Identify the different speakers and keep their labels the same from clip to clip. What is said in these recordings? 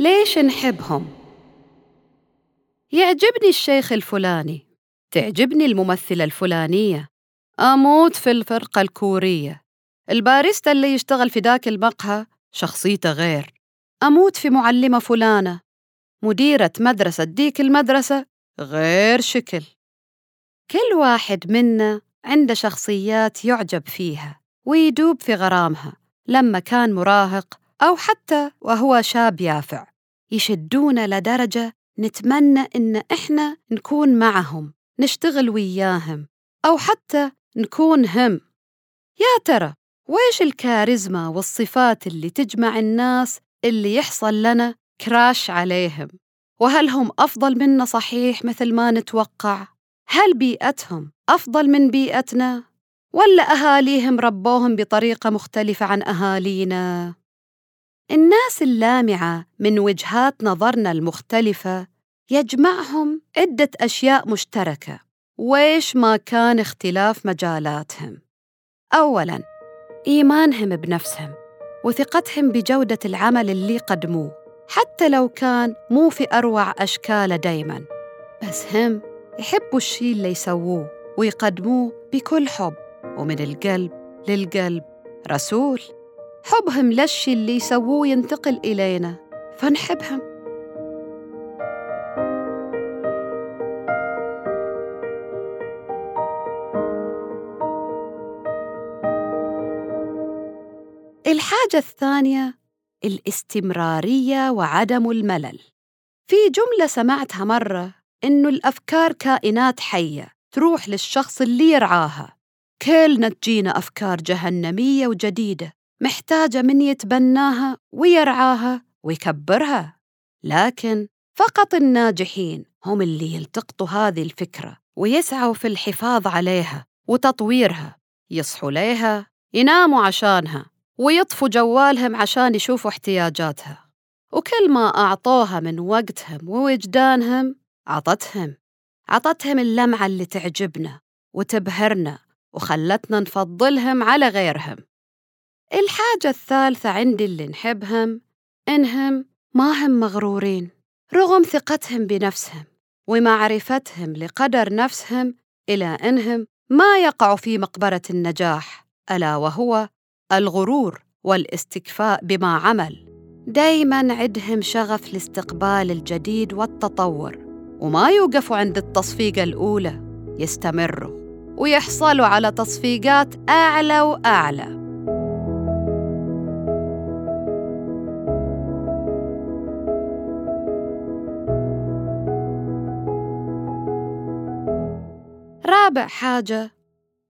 Speaker 1: ليش نحبهم؟ يعجبني الشيخ الفلاني. تعجبني الممثلة الفلانية. أموت في الفرقة الكورية. الباريستا اللي يشتغل في ذاك المقهى شخصيته غير. أموت في معلمة فلانة. مديرة مدرسة ديك المدرسة غير شكل. كل واحد منا عنده شخصيات يعجب فيها ويدوب في غرامها لما كان مراهق أو حتى وهو شاب يافع. يشدونا لدرجة نتمنى إن إحنا نكون معهم نشتغل وياهم أو حتى نكون هم يا ترى ويش الكاريزما والصفات اللي تجمع الناس اللي يحصل لنا كراش عليهم وهل هم أفضل منا صحيح مثل ما نتوقع؟ هل بيئتهم أفضل من بيئتنا؟ ولا أهاليهم ربوهم بطريقة مختلفة عن أهالينا؟ الناس اللامعة من وجهات نظرنا المختلفة يجمعهم عدة أشياء مشتركة. ويش ما كان اختلاف مجالاتهم؟ أولاً إيمانهم بنفسهم وثقتهم بجودة العمل اللي قدموه حتى لو كان مو في أروع أشكاله دايماً. بس هم يحبوا الشي اللي يسووه ويقدموه بكل حب ومن القلب للقلب. رسول حبهم للشي اللي يسووه ينتقل إلينا. فنحبهم الحاجة الثانية الاستمرارية وعدم الملل. في جملة سمعتها مرة إنه الأفكار كائنات حية تروح للشخص اللي يرعاها. كلنا تجينا أفكار جهنمية وجديدة. محتاجة من يتبناها ويرعاها ويكبرها لكن فقط الناجحين هم اللي يلتقطوا هذه الفكرة ويسعوا في الحفاظ عليها وتطويرها يصحوا ليها يناموا عشانها ويطفوا جوالهم عشان يشوفوا احتياجاتها. وكل ما أعطوها من وقتهم ووجدانهم عطتهم عطتهم اللمعة اللي تعجبنا وتبهرنا وخلتنا نفضلهم على غيرهم. الحاجة الثالثة عندي اللي نحبهم إنهم ما هم مغرورين رغم ثقتهم بنفسهم ومعرفتهم لقدر نفسهم إلى إنهم ما يقعوا في مقبرة النجاح ألا وهو الغرور والاستكفاء بما عمل. دايما عندهم شغف لاستقبال الجديد والتطور وما يوقفوا عند التصفيقة الأولى يستمروا ويحصلوا على تصفيقات أعلى وأعلى. رابع حاجة؟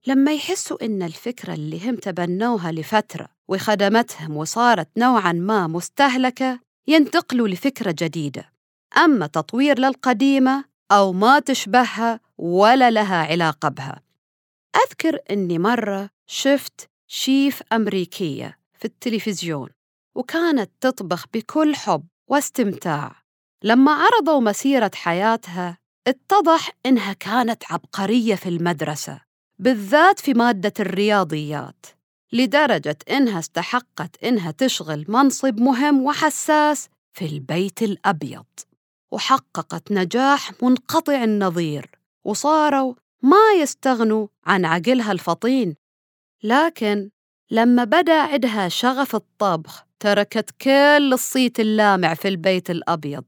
Speaker 1: لما يحسوا إن الفكرة اللي هم تبنوها لفترة وخدمتهم وصارت نوعاً ما مستهلكة ينتقلوا لفكرة جديدة. أما تطوير للقديمة أو ما تشبهها ولا لها علاقة بها. أذكر إني مرة شفت شيف أمريكية في التلفزيون وكانت تطبخ بكل حب واستمتاع. لما عرضوا مسيرة حياتها اتضح إنها كانت عبقرية في المدرسة بالذات في مادة الرياضيات لدرجة إنها استحقت إنها تشغل منصب مهم وحساس في البيت الأبيض. وحققت نجاح منقطع النظير وصاروا ما يستغنوا عن عقلها الفطين. لكن لما بدأ عندها شغف الطبخ تركت كل الصيت اللامع في البيت الأبيض.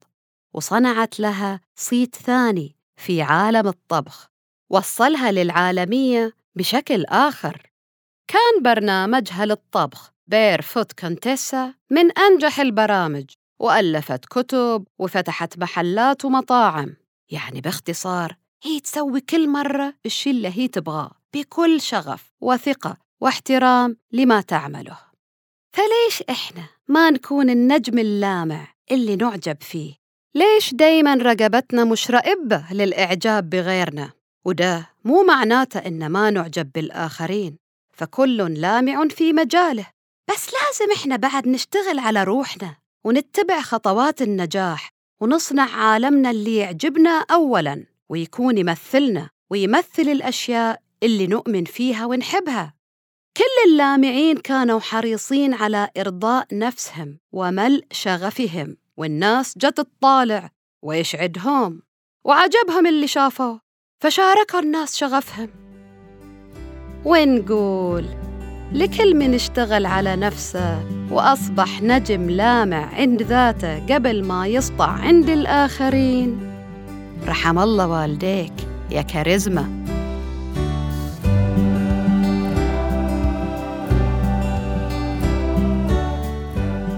Speaker 1: وصنعت لها صيت ثاني في عالم الطبخ وصلها للعالمية بشكل آخر. كان برنامجها للطبخ Barefoot Contessa من أنجح البرامج وألفت كتب وفتحت محلات ومطاعم. يعني باختصار هي تسوي كل مرة الشي اللي هي تبغاه بكل شغف وثقة واحترام لما تعمله. فليش إحنا ما نكون النجم اللامع اللي نعجب فيه؟ ليش دايما رقبتنا مش رائبة للإعجاب بغيرنا؟ وده مو معناته إن ما نعجب بالآخرين فكل لامع في مجاله. بس لازم إحنا بعد نشتغل على روحنا ونتبع خطوات النجاح ونصنع عالمنا اللي يعجبنا أولاً ويكون يمثلنا ويمثل الأشياء اللي نؤمن فيها ونحبها. كل اللامعين كانوا حريصين على إرضاء نفسهم وملء شغفهم. والناس جت تطالع ويشعدهم وعجبهم اللي شافوه فشاركوا الناس شغفهم. ونقول لكل من اشتغل على نفسه وأصبح نجم لامع عند ذاته قبل ما يسطع عند الآخرين. رحم الله والديك يا كاريزما.